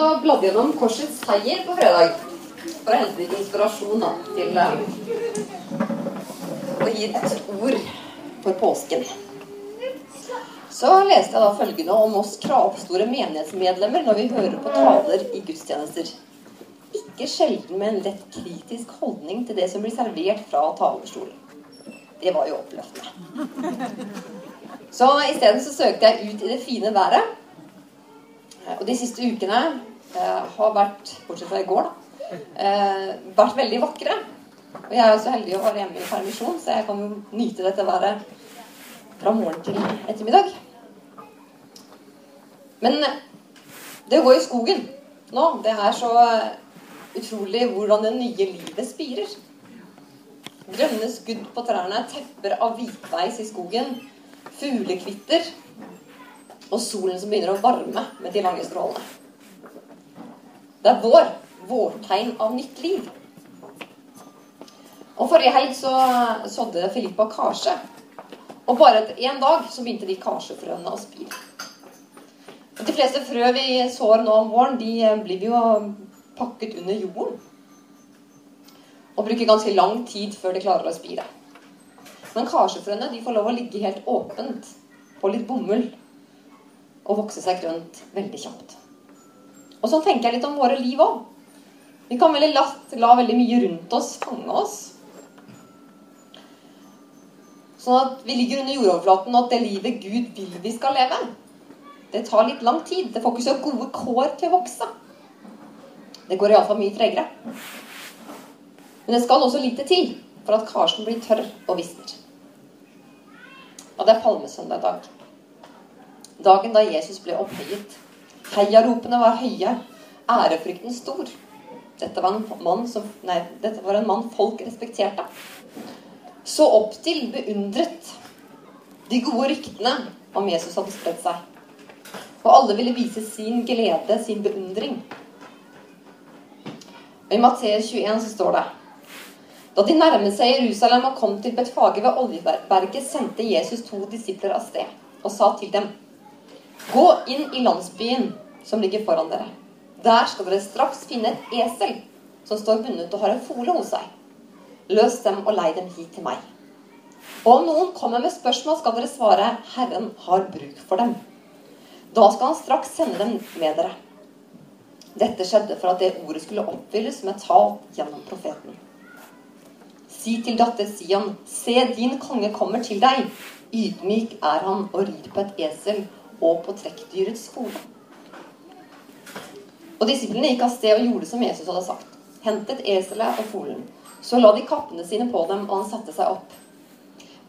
og bladde gjennom Korsets seier på fredag for å hente litt inspirasjon da, til eh, å gi et ord for påsken. Så leste jeg da følgende om oss kravstore menighetsmedlemmer når vi hører på taler i gudstjenester. Ikke sjelden med en lett kritisk holdning til det som blir servert fra talerstolen. Det var jo oppløftende. Så isteden så søkte jeg ut i det fine været. Og de siste ukene eh, har vært, bortsett fra i går, da, eh, vært veldig vakre. Og jeg er så heldig å være hjemme i permisjon, så jeg kan jo nyte dette været fra morgen til ettermiddag. Men det å gå i skogen nå, det er så utrolig hvordan det nye livet spirer. Grønne skudd på trærne, tepper av hvitveis i skogen, fuglekvitter og solen som begynner å varme med de lange strålene. Det er vår. Vårtegn av nytt liv. Og Forrige helg så sådde Filippa karse. Og bare etter én dag så begynte de karsefrøene å spire. De fleste frø vi sår nå om våren, de blir jo pakket under jorden. Og bruker ganske lang tid før de klarer å spire. Men karsefrøene de får lov å ligge helt åpent på litt bomull og vokse seg grønt veldig kjapt. Og sånn tenker jeg litt om våre liv òg. Vi kan veldig latt la veldig mye rundt oss fange oss. Sånn at vi ligger under jordoverflaten, og at det livet Gud vil vi skal leve, det tar litt lang tid. Det får ikke så gode kår til å vokse. Det går iallfall mye tregere. Men det skal også lite til for at karsen blir tørr og visner. Og det er palmesøndag i dag. Dagen da Jesus ble opphøyet. Heiaropene var høye, ærefrykten stor. Dette var, som, nei, dette var en mann folk respekterte. Så opp til, beundret. De gode ryktene om Jesus hadde spredt seg. Og alle ville vise sin glede, sin beundring. Og I Matteus 21 så står det Da de nærmet seg Jerusalem og kom til Betfage ved Oljeberget, sendte Jesus to disipler av sted og sa til dem Gå inn i landsbyen som ligger foran dere. Der skal dere straks finne et esel som står bundet og har en fole hos seg. Løs dem og lei dem hit til meg. Og om noen kommer med spørsmål, skal dere svare 'Herren har bruk for dem'. Da skal han straks sende dem med dere. Dette skjedde for at det ordet skulle oppfylles med talt gjennom profeten. Si til datter Sian, se din konge kommer til deg. Ydmyk er han og rir på et esel og på trekkdyrets fole. Og disiplene gikk av sted og gjorde som Jesus hadde sagt. Hentet eselet og folen. Så la de kappene sine på dem, og han satte seg opp.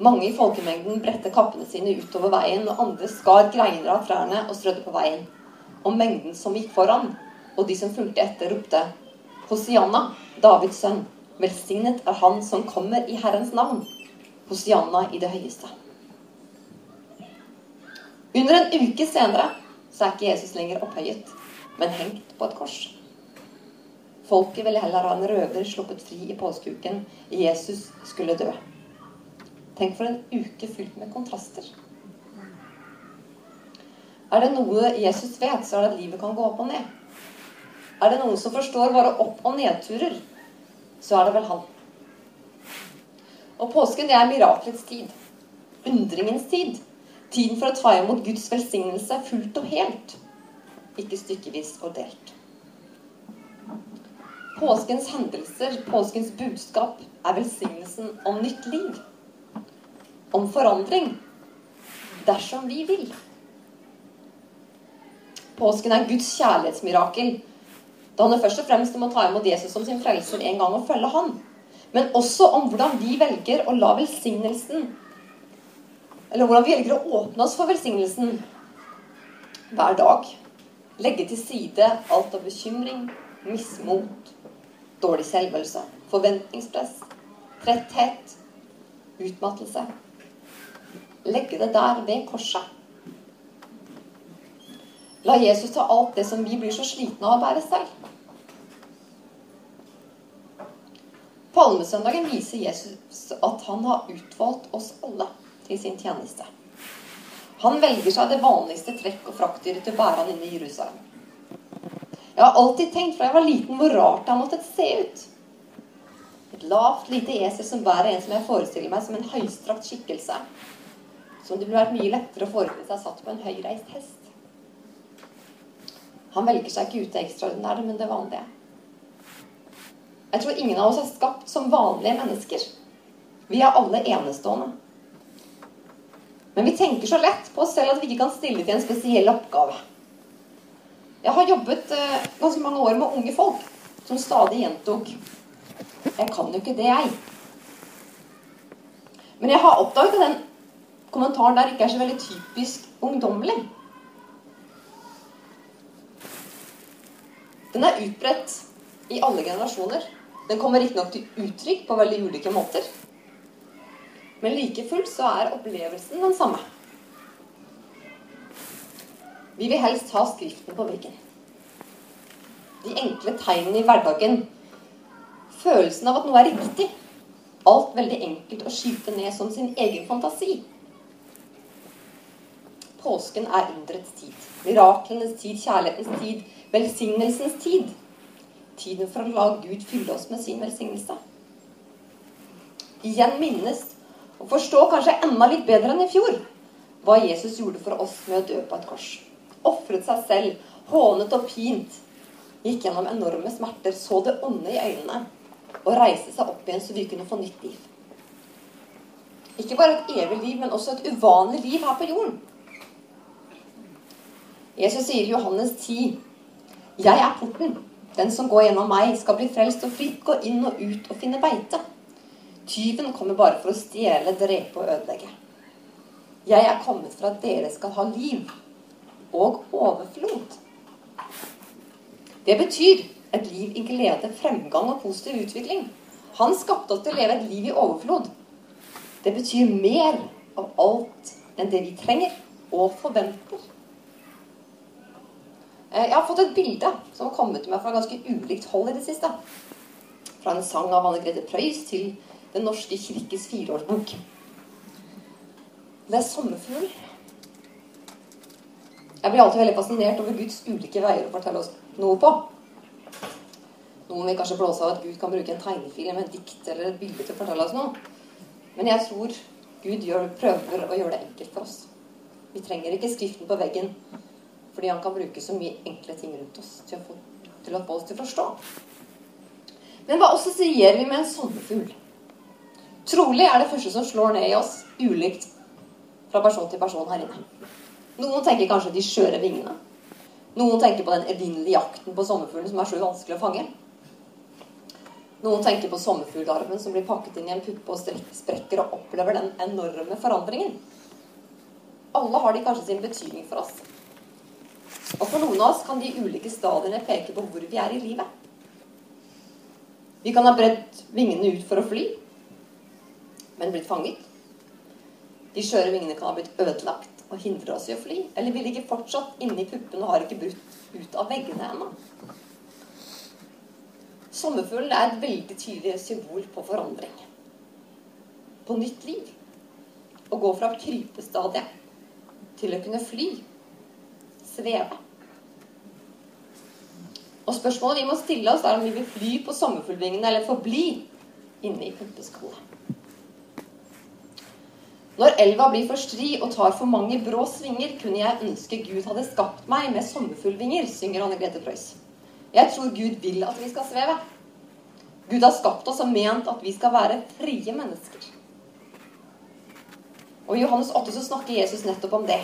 Mange i folkemengden bredte kappene sine utover veien, og andre skar greiner av trærne og strødde på veien. Og mengden som gikk foran, og de som fulgte etter, ropte Hosianna, Davids sønn, velsignet er han som kommer i Herrens navn. Hosianna i det høyeste. Under en uke senere så er ikke Jesus lenger opphøyet, men hengt på et kors. Folket ville heller ha en røver sluppet fri i påskeuken. Jesus skulle dø. Tenk for en uke fylt med kontraster. Er det noe Jesus vet, så er det at livet kan gå opp og ned. Er det noen som forstår våre opp- og nedturer, så er det vel han. Og påsken, det er mirakelets tid. Undringens tid. Tiden for å ta imot Guds velsignelse fullt og helt, ikke stykkevis og delt. Påskens hendelser, påskens budskap, er velsignelsen om nytt liv. Om forandring. Dersom vi vil. Påsken er Guds kjærlighetsmirakel. Da han først og fremst om å ta imot Jesus som sin frelser en gang og følge han. Men også om hvordan vi velger å la velsignelsen eller hvordan vi velger å åpne oss for velsignelsen hver dag. Legge til side alt av bekymring, mismot, dårlig selvfølelse, forventningspress, tretthet, utmattelse. Legge det der ved korset. La Jesus ta alt det som vi blir så slitne av å bære selv. Palmesøndagen viser Jesus at han har utvalgt oss alle til sin tjeneste. Han velger seg det vanligste trekk og fraktdyret til å bære han inn i Jerusalem. Jeg har alltid tenkt fra jeg var liten hvor rart han måtte se ut. Et lavt, lite esel som bærer en som jeg forestiller meg som en høystrakt skikkelse. Som det ville vært mye lettere å forestille seg satt på en høyreist hest. Han velger seg ikke ut det ekstraordinære, men det vanlige. Jeg tror ingen av oss er skapt som vanlige mennesker. Vi er alle enestående. Men vi tenker så lett på oss selv at vi ikke kan stille til en spesiell oppgave. Jeg har jobbet eh, ganske mange år med unge folk som stadig gjentok 'Jeg kan jo ikke det, jeg'. Men jeg har oppdaget at den kommentaren der ikke er så veldig typisk ungdommelig. Den er utbredt i alle generasjoner. Den kommer riktignok til uttrykk på veldig ulike måter. Men like fullt så er opplevelsen den samme. Vi vil helst ha skriften på veggen. De enkle tegnene i hverdagen. Følelsen av at noe er riktig. Alt veldig enkelt å skyte ned som sin egen fantasi. Påsken er underets tid. Miraklenes tid, kjærlighetens tid, velsignelsens tid. Tiden for å la Gud fylle oss med sin velsignelse. Igjen minnes og forstå kanskje enda litt bedre enn i fjor hva Jesus gjorde for oss med å dø på et kors ofret seg selv, hånet og pint, gikk gjennom enorme smerter, så det onde i øynene og reiste seg opp igjen så vi kunne få nytt liv. Ikke bare et evig liv, men også et uvanlig liv her på jorden. Jesus sier i Johannes 10.: Jeg er porten. Den som går gjennom meg, skal bli frelst og fritt gå inn og ut og finne beite. Tyven kommer bare for å stjele, drepe og ødelegge. Jeg er kommet for at dere skal ha liv og overflod. Det betyr et liv i glede, fremgang og positiv utvikling. Han skapte oss til å leve et liv i overflod. Det betyr mer av alt enn det vi trenger og forventer. Eh, jeg har fått et bilde som har kommet til meg fra ganske ulikt hold i det siste. Fra en sang av Anne Grete Preus til Den norske kirkes fireårsbok. Det er sommerfugl jeg blir alltid veldig fascinert over Guds ulike veier å fortelle oss noe på. Noen vil kanskje blåse av at Gud kan bruke en tegnefilm, en dikt eller et bilde til å fortelle oss noe. Men jeg tror Gud gjør, prøver å gjøre det enkelt for oss. Vi trenger ikke Skriften på veggen fordi han kan bruke så mye enkle ting rundt oss til å få, til å få oss til å forstå. Men hva også sier vi med en sommerfugl? Trolig er det første som slår ned i oss, ulikt fra person til person her inne. Noen tenker kanskje de skjøre vingene. Noen tenker på den evinnelige jakten på sommerfuglen som er så vanskelig å fange. Noen tenker på sommerfuglarmen som blir pakket inn i en puppe og sprekker og opplever den enorme forandringen. Alle har de kanskje sin betydning for oss. Og for noen av oss kan de ulike stadiene peke på hvor vi er i livet. Vi kan ha bredt vingene ut for å fly, men blitt fanget. De skjøre vingene kan ha blitt ødelagt og hindre oss i å fly? Eller vi ligger fortsatt inni puppen og har ikke brutt ut av veggene ennå? Sommerfuglen er et veldig tydelig symbol på forandring. På nytt liv. Å gå fra krypestadiet til å kunne fly. Sveve. Og spørsmålet vi må stille oss, er om vi vil fly på sommerfuglvingene eller forbli inne i puppeskallet. Når elva blir for stri og tar for mange brå svinger, kunne jeg ønske Gud hadde skapt meg med sommerfuglvinger, synger Anne Grete Preus. Jeg tror Gud vil at vi skal sveve. Gud har skapt oss og ment at vi skal være frie mennesker. Og I Johannes 8 så snakker Jesus nettopp om det.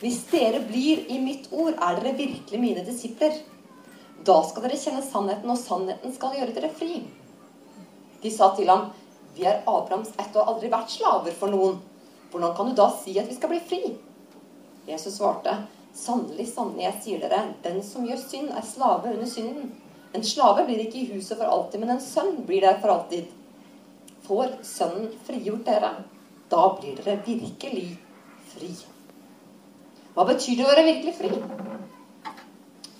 Hvis dere blir i mitt ord, er dere virkelig mine disipler. Da skal dere kjenne sannheten, og sannheten skal gjøre dere fri. De sa til ham, vi er Abrahams ett og har aldri vært slaver for noen. Hvordan kan du da si at vi skal bli fri? Jesus svarte, sannelig, sannelig, jeg sier dere, den som gjør synd, er slave under synden. En slave blir ikke i huset for alltid, men en sønn blir der for alltid. Får Sønnen frigjort dere, da blir dere virkelig fri. Hva betyr det å være virkelig fri?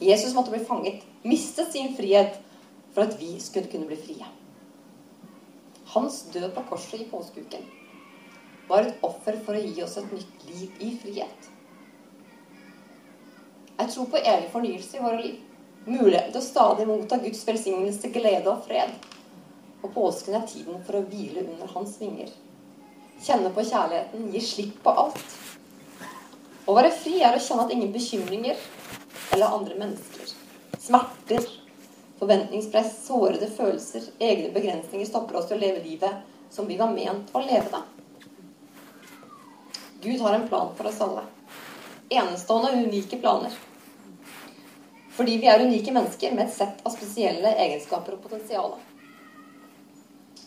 Jesus måtte bli fanget, mistet sin frihet for at vi skulle kunne bli frie. Hans død på korset i påskeuken var et offer for å gi oss et nytt liv i frihet. Jeg tror på evig fornyelse i våre liv. Muligheten til å stadig motta Guds velsignelse, glede og fred. Og påsken er tiden for å hvile under hans vinger. Kjenne på kjærligheten, gi slipp på alt. Å være fri er å kjenne at ingen bekymringer eller andre mennesker, smerter, forventningspress, sårede følelser, egne begrensninger stopper oss til å leve livet som vi var ment å leve det. Gud har en plan for oss alle. Enestående og unike planer. Fordi vi er unike mennesker med et sett av spesielle egenskaper og potensial.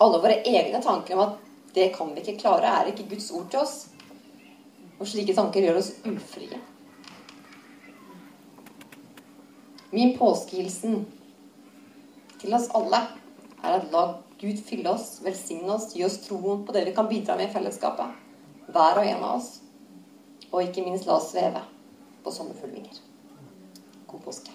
Alle våre egne tanker om at det kan vi ikke klare, er ikke Guds ord til oss. Og slike tanker gjør oss ufrie. Min påskehilsen til oss alle er at la Gud fylle oss, velsigne oss, gi oss troen på det vi kan bidra med i fellesskapet. Hver og en av oss. Og ikke minst la oss sveve på sommerfuglvinger. God påske.